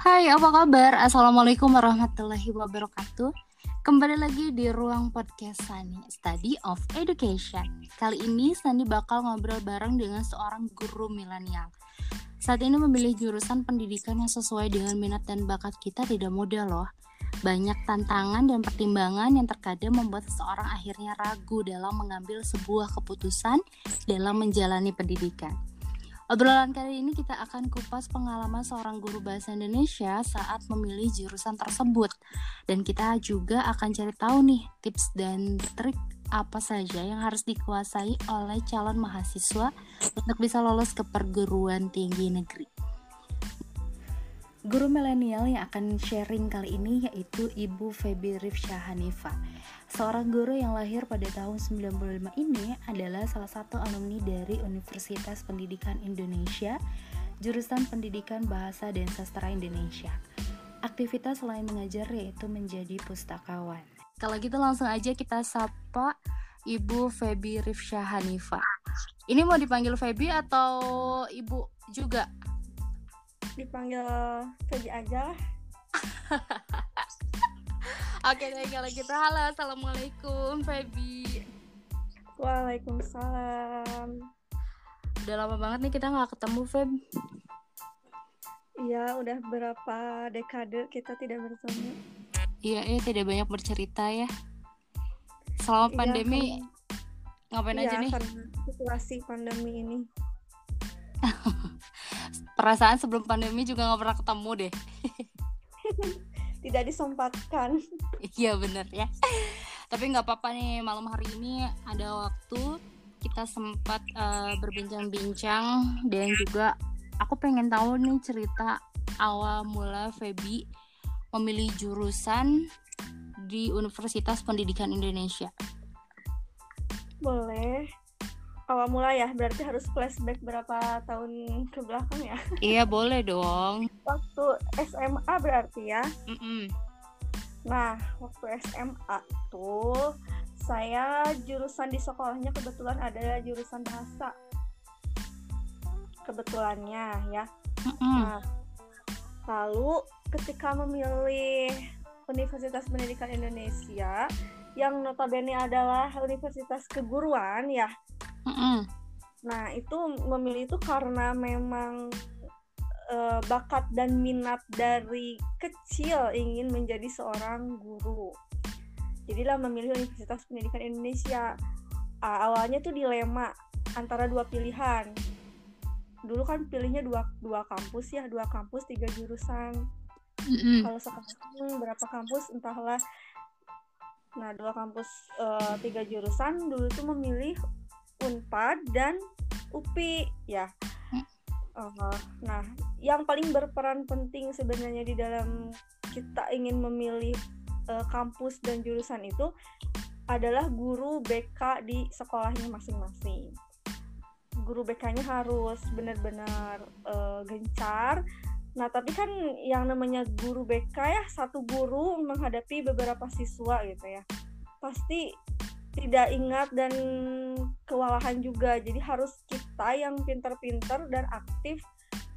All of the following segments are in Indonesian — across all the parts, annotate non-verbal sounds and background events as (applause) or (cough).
Hai, apa kabar? Assalamualaikum warahmatullahi wabarakatuh. Kembali lagi di ruang podcast Sani, Study of Education. Kali ini Sani bakal ngobrol bareng dengan seorang guru milenial. Saat ini memilih jurusan pendidikan yang sesuai dengan minat dan bakat kita tidak mudah loh. Banyak tantangan dan pertimbangan yang terkadang membuat seseorang akhirnya ragu dalam mengambil sebuah keputusan dalam menjalani pendidikan. Obrolan kali ini kita akan kupas pengalaman seorang guru bahasa Indonesia saat memilih jurusan tersebut. Dan kita juga akan cari tahu nih tips dan trik apa saja yang harus dikuasai oleh calon mahasiswa untuk bisa lolos ke perguruan tinggi negeri. Guru milenial yang akan sharing kali ini yaitu Ibu Feby Rifsya Hanifa. Seorang guru yang lahir pada tahun 95 ini adalah salah satu alumni dari Universitas Pendidikan Indonesia, jurusan Pendidikan Bahasa dan Sastra Indonesia. Aktivitas selain mengajar yaitu menjadi pustakawan. Kalau gitu langsung aja kita sapa Ibu Feby Rifsya Hanifa. Ini mau dipanggil Feby atau Ibu juga? Dipanggil Feby aja (laughs) Oke deh kalau gitu halo assalamualaikum Feby. Waalaikumsalam. Udah lama banget nih kita nggak ketemu Feb. Iya udah berapa dekade kita tidak bertemu. Iya iya tidak banyak bercerita ya. Selama iya, pandemi kan. ngapain iya, aja nih? Situasi pandemi ini. (laughs) perasaan sebelum pandemi juga nggak pernah ketemu deh. (laughs) Tidak disempatkan. Iya bener ya. Tapi nggak apa-apa nih malam hari ini ada waktu kita sempat uh, berbincang-bincang dan juga aku pengen tahu nih cerita awal mula Feby memilih jurusan di Universitas Pendidikan Indonesia. Boleh awal mula ya berarti harus flashback berapa tahun ke belakang ya? (laughs) Iya boleh dong. Waktu SMA berarti ya? Mm -mm. nah waktu SMA tuh saya jurusan di sekolahnya kebetulan ada jurusan bahasa. Kebetulannya ya. Mm -mm. nah lalu ketika memilih Universitas Pendidikan Indonesia yang notabene adalah universitas keguruan ya Mm-mm. Nah itu memilih itu karena memang uh, bakat dan minat dari kecil ingin menjadi seorang guru. Jadilah memilih Universitas Pendidikan Indonesia. Uh, awalnya tuh dilema antara dua pilihan. Dulu kan pilihnya dua dua kampus ya, dua kampus tiga jurusan. Mm-hmm. Kalau sekarang berapa kampus entahlah. Nah dua kampus uh, tiga jurusan dulu tuh memilih Unpad dan UPI ya. Uh, nah, yang paling berperan penting sebenarnya di dalam kita ingin memilih uh, kampus dan jurusan itu adalah guru BK di sekolahnya masing-masing. Guru BK-nya harus benar-benar uh, gencar. Nah, tapi kan yang namanya guru BK ya satu guru menghadapi beberapa siswa gitu ya. Pasti tidak ingat dan kewalahan juga. Jadi harus kita yang pinter-pinter dan aktif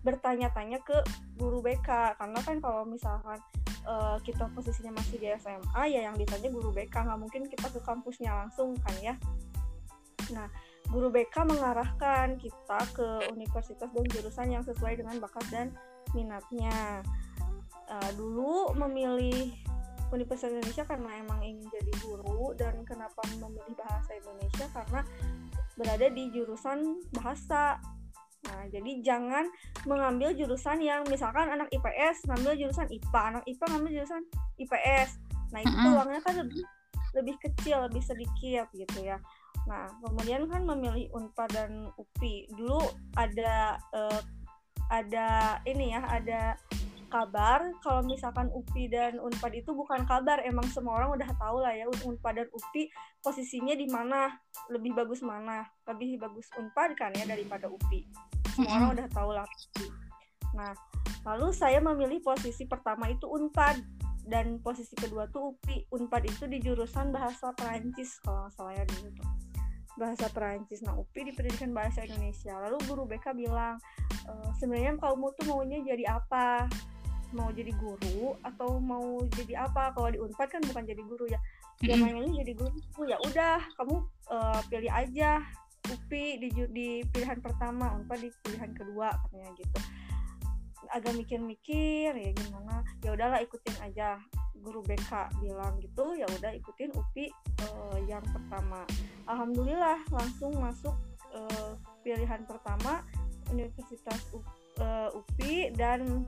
bertanya-tanya ke guru BK karena kan kalau misalkan uh, kita posisinya masih di SMA ya yang ditanya guru BK nggak mungkin kita ke kampusnya langsung kan ya. Nah guru BK mengarahkan kita ke universitas dan jurusan yang sesuai dengan bakat dan minatnya. Uh, dulu memilih Universitas Indonesia karena emang ingin jadi guru dan kenapa memilih bahasa Indonesia? Karena berada di jurusan bahasa. Nah, jadi jangan mengambil jurusan yang misalkan anak IPS ngambil jurusan IPA, anak IPA ngambil jurusan IPS. Nah, itu peluangnya kan lebih lebih kecil, lebih sedikit gitu ya. Nah, kemudian kan memilih Unpad dan UPI. Dulu ada uh, ada ini ya, ada kabar kalau misalkan UPI dan Unpad itu bukan kabar emang semua orang udah tahu lah ya Unpad dan UPI posisinya di mana lebih bagus mana lebih bagus Unpad kan ya daripada UPI. Semua orang udah tahu lah. Nah lalu saya memilih posisi pertama itu Unpad dan posisi kedua tuh UPI. Unpad itu di jurusan bahasa Perancis kalau nggak salah ya dulu tuh. Bahasa Perancis. Nah UPI di pendidikan bahasa Indonesia. Lalu guru BK bilang e, sebenarnya kamu tuh maunya jadi apa mau jadi guru atau mau jadi apa? Kalau di unpad kan bukan jadi guru ya. Dia pengennya jadi guru. Ya udah kamu uh, pilih aja. UPI di, di pilihan pertama unpad di pilihan kedua katanya gitu. Agak mikir-mikir ya gimana? Ya udahlah ikutin aja. Guru BK bilang gitu ya udah ikutin UPI uh, yang pertama. Alhamdulillah langsung masuk uh, pilihan pertama Universitas uh, UPI dan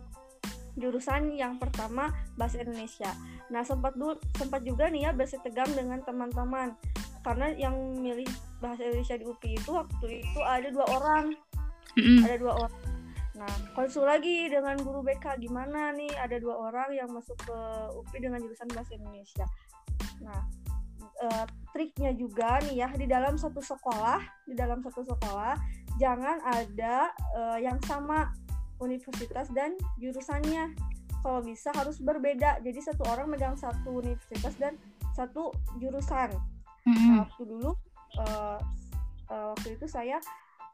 jurusan yang pertama bahasa Indonesia. Nah sempat dulu sempat juga nih ya bahasa tegang dengan teman-teman karena yang milih bahasa Indonesia di UPI itu waktu itu ada dua orang, mm-hmm. ada dua orang. Nah konsul lagi dengan guru BK gimana nih ada dua orang yang masuk ke UPI dengan jurusan bahasa Indonesia. Nah uh, triknya juga nih ya di dalam satu sekolah di dalam satu sekolah jangan ada uh, yang sama universitas dan jurusannya. Kalau bisa harus berbeda. Jadi satu orang megang satu universitas dan satu jurusan. Mm-hmm. nah, waktu dulu uh, uh, waktu itu saya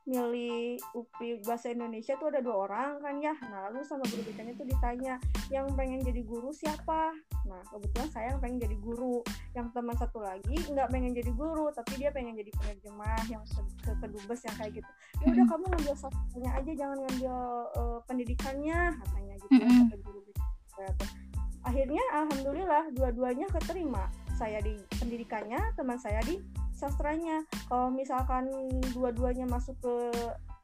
milih UPI bahasa Indonesia tuh ada dua orang kan ya. Nah lalu sama guru BK-nya tuh ditanya yang pengen jadi guru siapa? Nah kebetulan saya yang pengen jadi guru. Yang teman satu lagi nggak pengen jadi guru tapi dia pengen jadi penerjemah yang ke, ke kedubes yang kayak gitu. Ya udah kamu ngambil satunya aja jangan ngambil uh, pendidikannya katanya gitu ya kata guru BK akhirnya alhamdulillah dua-duanya keterima. Saya di pendidikannya teman saya di sastranya. Kalau misalkan dua-duanya masuk ke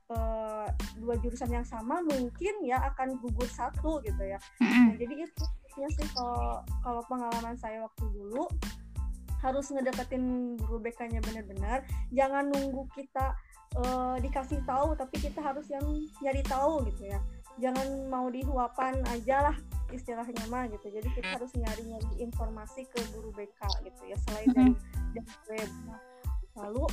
uh, dua jurusan yang sama mungkin ya akan gugur satu gitu ya. Nah, jadi itu ya sih kalau kalau pengalaman saya waktu dulu harus ngedeketin guru BK-nya benar-benar. Jangan nunggu kita uh, dikasih tahu tapi kita harus yang nyari tahu gitu ya. Jangan mau dihuapan aja lah istilahnya mah gitu. Jadi kita harus nyari nyari informasi ke guru BK gitu ya selain dari dari web. Nah, lalu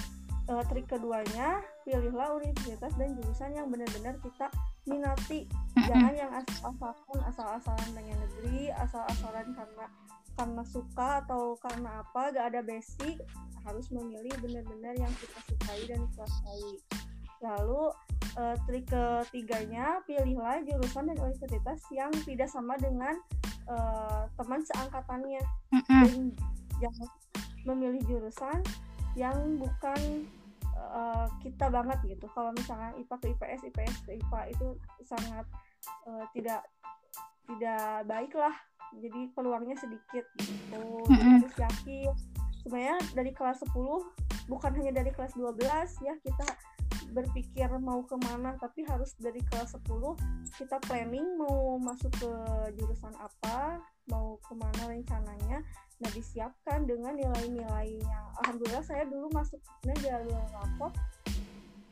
uh, trik keduanya pilihlah universitas dan jurusan yang benar-benar kita minati. Jangan yang asal-asalan asal-asalan pengen negeri asal-asalan karena karena suka atau karena apa gak ada basic harus memilih benar-benar yang kita sukai dan kuasai lalu uh, trik ketiganya pilihlah jurusan dan universitas yang tidak sama dengan uh, teman seangkatannya. Dan jangan memilih jurusan yang bukan uh, kita banget gitu. Kalau misalnya IPA ke IPS IPS ke IPA itu sangat uh, tidak tidak baik lah jadi peluangnya sedikit gitu. Harus yakin sebenarnya dari kelas 10 bukan hanya dari kelas 12 ya kita berpikir mau ke mana tapi harus dari kelas 10 kita planning mau masuk ke jurusan apa mau ke mana rencananya. Nah disiapkan dengan nilai-nilainya alhamdulillah saya dulu masuknya jalur rapot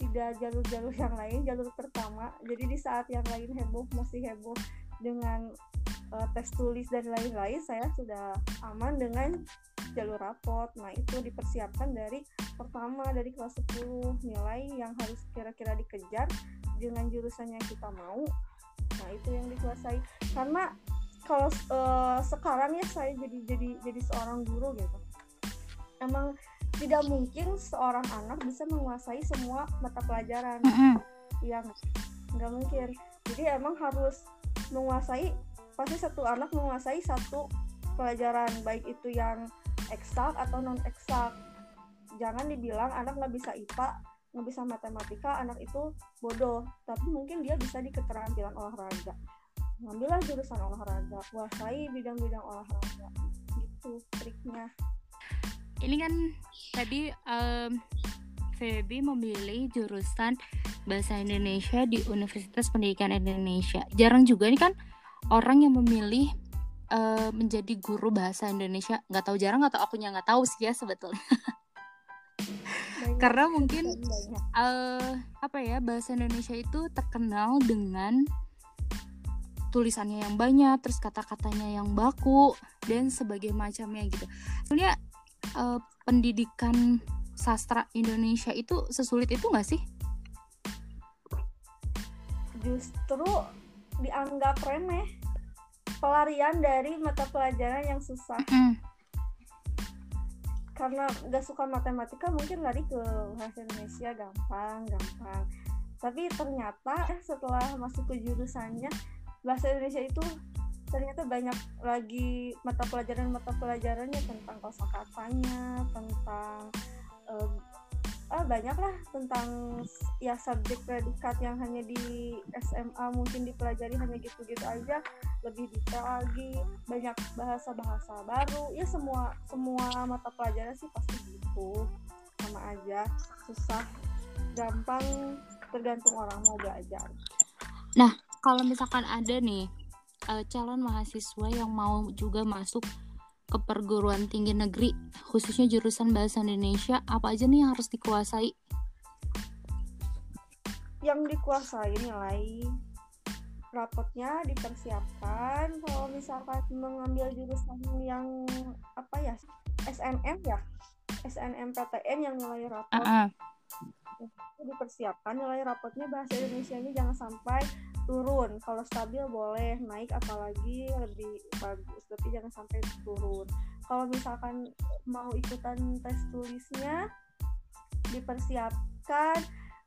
tidak jalur-jalur yang lain jalur pertama. Jadi di saat yang lain heboh masih heboh dengan uh, tes tulis dan lain-lain saya sudah aman dengan jalur rapot. Nah itu dipersiapkan dari pertama dari kelas 10 nilai yang harus kira-kira dikejar dengan jurusan yang kita mau. Nah itu yang dikuasai. Karena kalau uh, sekarang ya saya jadi jadi jadi seorang guru gitu. Emang tidak mungkin seorang anak bisa menguasai semua mata pelajaran. Yang nggak mungkin. Jadi emang harus menguasai pasti satu anak menguasai satu pelajaran baik itu yang eksak atau non eksak jangan dibilang anak nggak bisa IPA nggak bisa matematika anak itu bodoh. Tapi mungkin dia bisa di keterampilan olahraga. Ngambillah jurusan olahraga kuasai bidang-bidang olahraga. Gitu triknya. Ini kan tadi um, Feby memilih jurusan bahasa Indonesia di Universitas Pendidikan Indonesia. Jarang juga ini kan orang yang memilih uh, menjadi guru bahasa Indonesia. Nggak tahu jarang atau akunya nggak tahu sih ya sebetulnya. Karena mungkin uh, apa ya bahasa Indonesia itu terkenal dengan tulisannya yang banyak, terus kata-katanya yang baku dan sebagai macamnya gitu. Sebenarnya uh, pendidikan sastra Indonesia itu sesulit itu nggak sih? Justru dianggap remeh, pelarian dari mata pelajaran yang susah. Mm. Karena nggak suka matematika mungkin lari ke bahasa Indonesia gampang, gampang. Tapi ternyata eh, setelah masuk ke jurusannya bahasa Indonesia itu ternyata banyak lagi mata pelajaran mata pelajarannya tentang kosakatanya tentang uh, ah banyak lah tentang ya subjek predikat yang hanya di SMA mungkin dipelajari hanya gitu-gitu aja. Lebih detail lagi banyak bahasa-bahasa baru. Ya semua semua mata pelajaran sih pasti gitu. Sama aja susah gampang tergantung orang mau belajar. Nah kalau misalkan ada nih uh, calon mahasiswa yang mau juga masuk ke perguruan tinggi negeri, khususnya jurusan bahasa Indonesia, apa aja nih yang harus dikuasai? Yang dikuasai nilai rapotnya dipersiapkan kalau misalkan mengambil jurusan yang apa ya SNM ya SNMPTN yang nilai rapot uh -uh. Dipersiapkan. Nilai rapotnya bahasa Indonesia ini jangan sampai turun. Kalau stabil boleh naik apalagi lebih bagus. Tapi jangan sampai turun. Kalau misalkan mau ikutan tes tulisnya dipersiapkan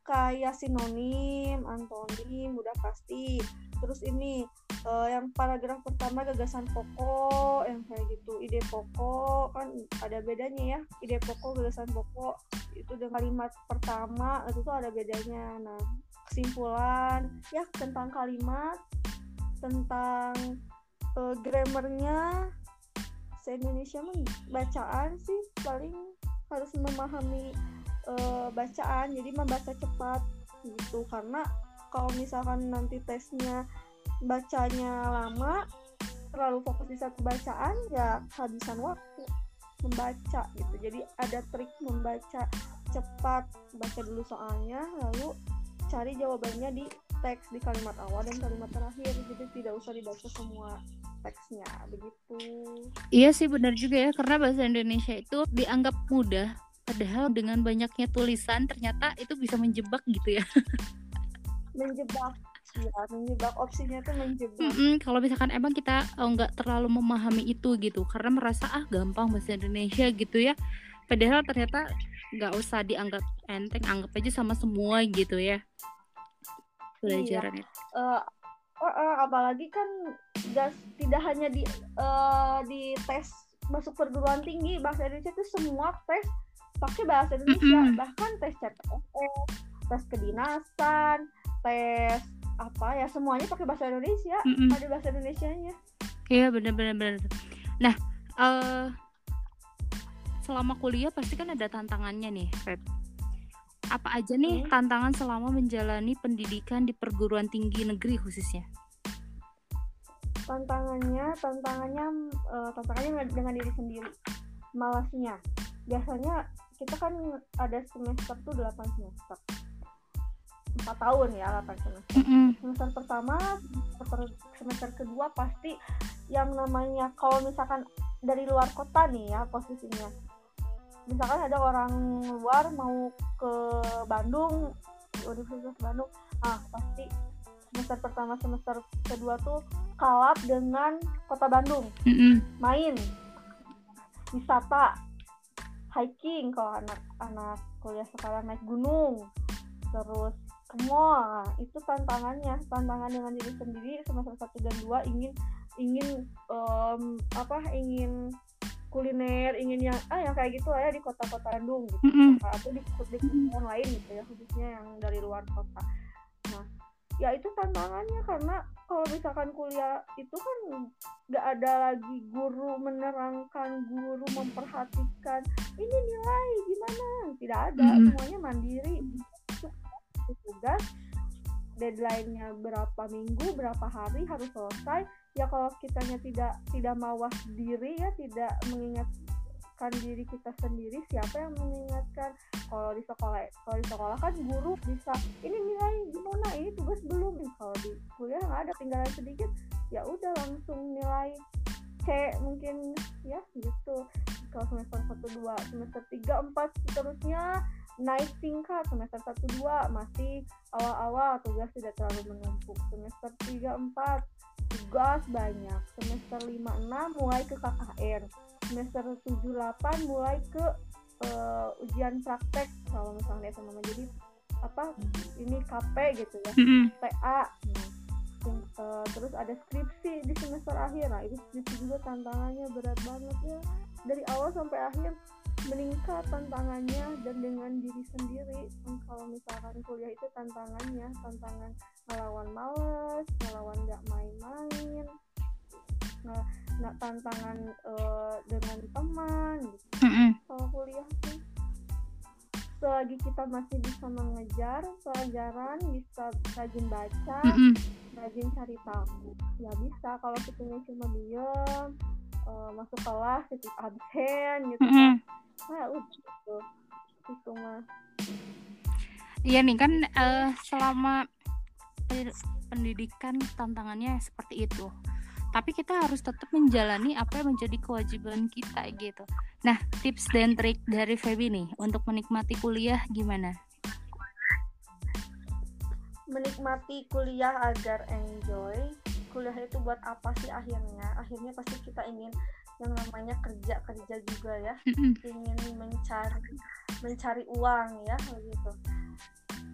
kayak sinonim, antonim udah pasti. Terus ini uh, yang paragraf pertama gagasan pokok yang kayak gitu, ide pokok kan ada bedanya ya. Ide pokok, gagasan pokok itu dengan kalimat pertama itu tuh ada bedanya. Nah, kesimpulan ya tentang kalimat tentang uh, grammarnya se Indonesia bacaan sih paling harus memahami uh, bacaan jadi membaca cepat gitu karena kalau misalkan nanti tesnya bacanya lama terlalu fokus di satu bacaan ya kehabisan waktu membaca gitu. Jadi ada trik membaca cepat baca dulu soalnya lalu cari jawabannya di teks di kalimat awal dan kalimat terakhir jadi tidak usah dibaca semua teksnya begitu. Iya sih benar juga ya karena bahasa Indonesia itu dianggap mudah padahal dengan banyaknya tulisan ternyata itu bisa menjebak gitu ya. (laughs) Menjebak ya menjebak opsinya tuh menjebak mm -hmm, kalau misalkan emang kita oh, nggak oh, terlalu memahami itu gitu karena merasa ah gampang bahasa Indonesia gitu ya padahal ternyata nggak usah dianggap enteng anggap aja sama semua gitu ya pelajaran iya. uh, uh, uh, apalagi kan gas tidak hanya di uh, di tes masuk perguruan tinggi bahasa Indonesia itu semua tes pakai bahasa Indonesia mm -hmm. bahkan tes CPNS tes kedinasan tes apa ya semuanya pakai bahasa Indonesia mm -hmm. ada bahasa Indonesia nya iya benar-benar nah uh, selama kuliah pasti kan ada tantangannya nih Feb. Apa aja nih hmm. tantangan selama menjalani pendidikan di perguruan tinggi negeri khususnya? Tantangannya tantangannya uh, tantangannya dengan diri sendiri. Malasnya. Biasanya kita kan ada semester tuh 8 semester 4 tahun ya 8 semester mm -hmm. semester pertama semester, semester kedua pasti yang namanya kalau misalkan dari luar kota nih ya posisinya misalkan ada orang luar mau ke Bandung Universitas Bandung ah pasti semester pertama semester kedua tuh kalap dengan kota Bandung mm -hmm. main wisata hiking kalau anak-anak kuliah sekarang naik gunung terus mall itu tantangannya. Tantangan dengan diri sendiri semester satu dan dua ingin ingin um, apa ingin kuliner ingin yang ah yang kayak gitu ya di kota-kota Bandung gitu. Mm -hmm. atau di di yang lain gitu ya khususnya yang dari luar kota. Nah ya itu tantangannya karena kalau misalkan kuliah itu kan nggak ada lagi guru menerangkan guru memperhatikan. Ini nilai gimana tidak ada. Mm -hmm. semuanya mandiri tugas. Deadline-nya berapa minggu berapa hari harus selesai. Ya kalau kitanya tidak tidak mawas diri ya tidak mengingatkan diri kita sendiri siapa yang mengingatkan? Kalau di sekolah kalau di sekolah kan guru bisa ini nilai gimana? Ini tugas belum. Kalau di kuliah nggak ada tinggalan sedikit ya udah langsung nilai C mungkin ya gitu. Kalau semester satu dua semester tiga empat seterusnya naik tingkat semester 1 2 masih awal-awal tugas tidak terlalu menumpuk. Semester 3 4 tugas banyak. Semester 5 6 mulai ke KKN semester 7 8 mulai ke uh, ujian praktek kalau misalnya sama jadi apa ini KP gitu ya. PA nah, uh, terus ada skripsi di semester akhir. Nah itu skripsi juga tantangannya berat banget ya. Dari awal sampai akhir meningkat tantangannya dan dengan diri sendiri kalau misalkan kuliah itu tantangannya tantangan melawan males melawan nggak main-main nah, nah tantangan uh, dengan teman gitu mm -hmm. kalau kuliah sih selagi kita masih bisa mengejar pelajaran bisa rajin baca mm -hmm. rajin cari tahu ya bisa kalau kita cuma diem uh, masuk kelas jadi absen gitu mm -hmm. nah udah gitu itu mah iya nih kan uh, selama pendidikan tantangannya seperti itu tapi kita harus tetap menjalani apa yang menjadi kewajiban kita gitu. Nah, tips dan trik dari Feby nih untuk menikmati kuliah gimana? Menikmati kuliah agar enjoy. Kuliah itu buat apa sih akhirnya? Akhirnya pasti kita ingin yang namanya kerja kerja juga ya, ingin mencari mencari uang ya begitu.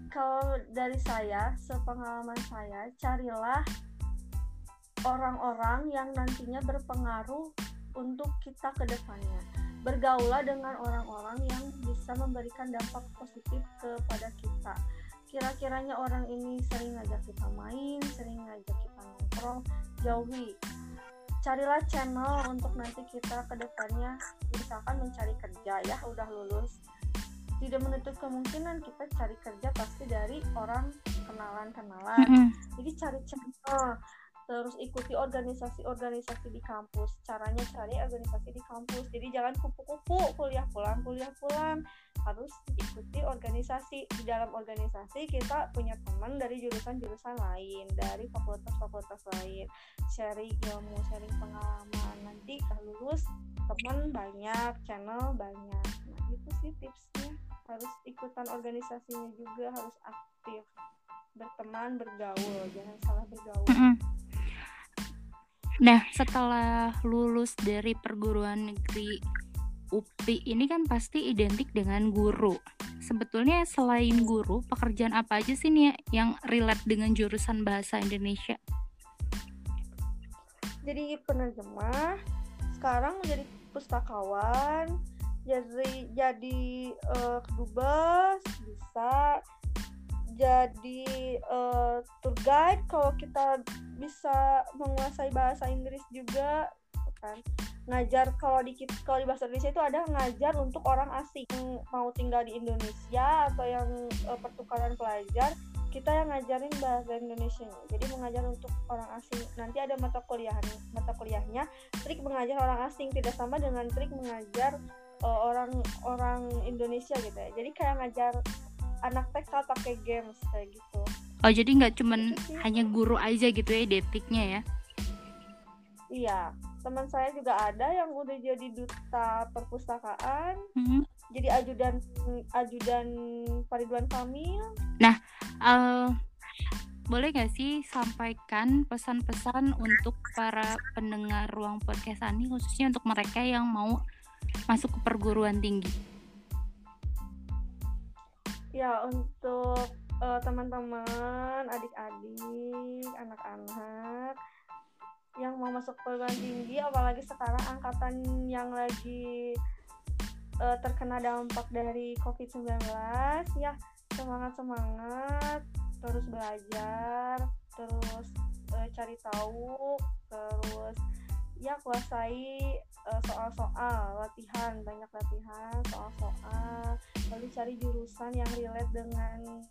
Kalau dari saya, sepengalaman saya, carilah orang-orang yang nantinya berpengaruh untuk kita ke depannya. Bergaulah dengan orang-orang yang bisa memberikan dampak positif kepada kita. Kira-kiranya orang ini sering ngajak kita main, sering ngajak kita nongkrong, jauhi. Carilah channel untuk nanti kita ke depannya misalkan mencari kerja ya, udah lulus. Tidak menutup kemungkinan kita cari kerja pasti dari orang kenalan-kenalan. Mm -hmm. Jadi cari channel terus ikuti organisasi-organisasi di kampus caranya cari organisasi di kampus jadi jangan kupu-kupu kuliah pulang kuliah pulang harus ikuti organisasi. Di dalam organisasi kita punya teman dari jurusan-jurusan lain dari fakultas-fakultas lain. Sharing ilmu sharing pengalaman. Nanti kalau lulus teman banyak channel banyak. Nah itu sih tipsnya. Harus ikutan organisasinya juga harus aktif. Berteman bergaul. Jangan salah bergaul. Mm -hmm Nah, setelah lulus dari perguruan negeri UPI ini kan pasti identik dengan guru. Sebetulnya selain guru, pekerjaan apa aja sih nih yang relate dengan jurusan bahasa Indonesia? Jadi penerjemah, sekarang menjadi pustakawan, jadi jadi uh, kedubes bisa jadi uh, tour guide kalau kita bisa menguasai bahasa Inggris juga kan ngajar kalau di kalau di bahasa Indonesia itu ada ngajar untuk orang asing. Yang mau tinggal di Indonesia atau yang uh, pertukaran pelajar kita yang ngajarin bahasa Indonesia. Jadi mengajar untuk orang asing. Nanti ada mata kuliah mata kuliahnya trik mengajar orang asing. Tidak sama dengan trik mengajar uh, orang orang Indonesia gitu ya. Jadi kayak ngajar anak TK pakai games kayak gitu. Oh jadi nggak cuman gitu hanya guru aja gitu ya detiknya ya iya teman saya juga ada yang udah jadi duta perpustakaan mm-hmm. jadi ajudan ajudan Ridwan Kamil nah uh, boleh gak sih sampaikan pesan-pesan untuk para pendengar ruang podcast ini khususnya untuk mereka yang mau masuk ke perguruan tinggi ya untuk uh, teman-teman adik-adik anak-anak yang mau masuk perguruan tinggi apalagi sekarang angkatan yang lagi uh, terkena dampak dari COVID-19 ya semangat semangat terus belajar terus uh, cari tahu terus ya kuasai soal-soal latihan banyak latihan soal-soal lalu cari jurusan yang relate dengan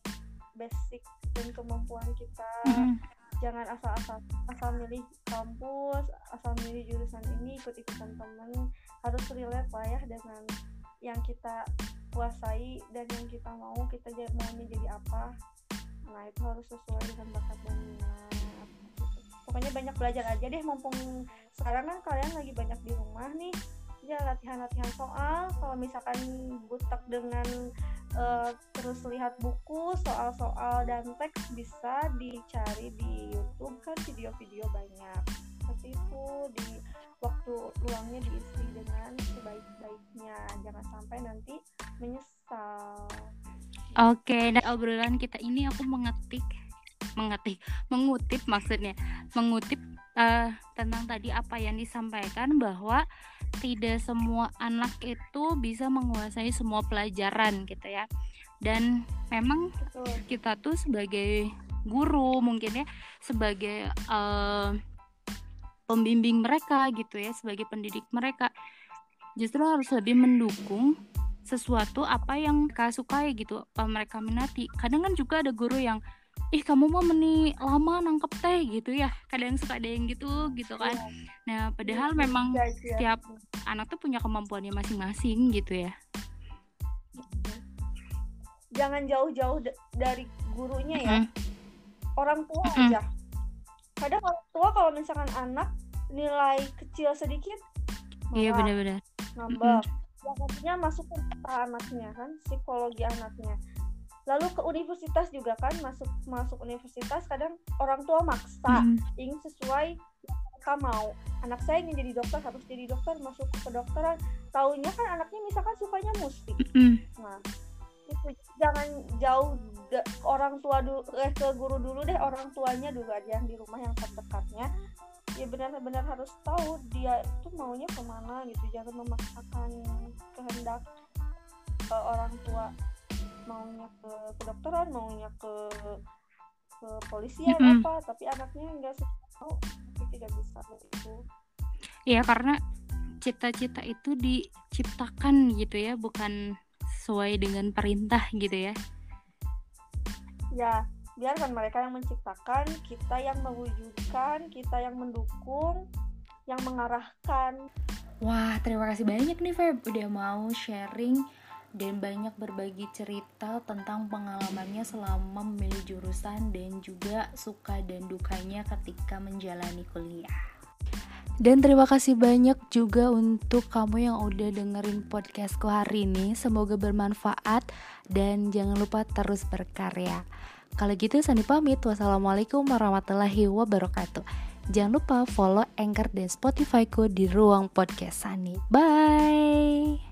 basic dan kemampuan kita mm. Jangan asal-asal asal milih kampus asal milih jurusan ini ikut-ikutan temen. Harus relate lah ya dengan yang kita kuasai dan yang kita mau kita maunya jadi apa. Nah itu harus sesuai dengan bakat dan minat. Pokoknya banyak belajar aja deh mumpung sekarang kan kalian lagi banyak di rumah nih. Aja latihan-latihan soal. Kalau misalkan butak dengan uh, terus lihat buku soal-soal dan teks bisa dicari di YouTube kan video-video banyak. Seperti itu di waktu luangnya diisi dengan sebaik-baiknya. Jangan sampai nanti menyesal. Oke, dan obrolan kita ini aku mengetik mengetik mengutip maksudnya mengutip uh, tentang tadi apa yang disampaikan bahwa tidak semua anak itu bisa menguasai semua pelajaran gitu ya dan memang Betul. kita tuh sebagai guru mungkin ya sebagai uh, pembimbing mereka gitu ya sebagai pendidik mereka justru harus lebih mendukung sesuatu apa yang mereka sukai gitu apa mereka minati kadang kan juga ada guru yang ih kamu mau meni lama nangkep teh gitu ya. Kadang suka ada yang gitu gitu kan. Iya. nah padahal iya, memang ya, ya. setiap anak tuh punya kemampuannya masing-masing gitu ya. Jangan jauh-jauh dari gurunya ya. Mm orang tua mm aja. Kadang orang tua kalau misalkan anak nilai kecil sedikit iya benar-benar. Nambah mm-hmm. yang artinya masuk ke anaknya kan psikologi anaknya lalu ke universitas juga kan masuk masuk universitas kadang orang tua maksa mm-hmm. ingin sesuai mereka mau. Anak saya ingin jadi dokter harus jadi dokter masuk ke kedokteran. Tahunya kan anaknya misalkan sukanya musik mm-hmm. nah itu jangan jauh orang tua dulu eh ke guru dulu deh orang tuanya dulu aja yang di rumah yang terdekatnya. Ya benar-benar harus tahu dia itu maunya ke mana gitu jangan memaksakan kehendak uh, orang tua maunya ke kedokteran maunya ke ke polisian mm -hmm. apa tapi anaknya nggak suka itu tidak bisa begitu ya karena cita-cita itu diciptakan gitu ya bukan sesuai dengan perintah gitu ya. Ya biarkan mereka yang menciptakan kita yang mewujudkan kita yang mendukung yang mengarahkan. Wah terima kasih banyak nih Feb udah mau sharing dan banyak berbagi cerita tentang pengalamannya selama memilih jurusan dan juga suka dan dukanya ketika menjalani kuliah. Dan terima kasih banyak juga untuk kamu yang udah dengerin podcastku hari ini. Semoga bermanfaat dan jangan lupa terus berkarya. Kalau gitu Sani pamit. Wassalamualaikum warahmatullahi wabarakatuh. Jangan lupa follow Anchor dan Spotify ku di ruang podcast Sani. Bye.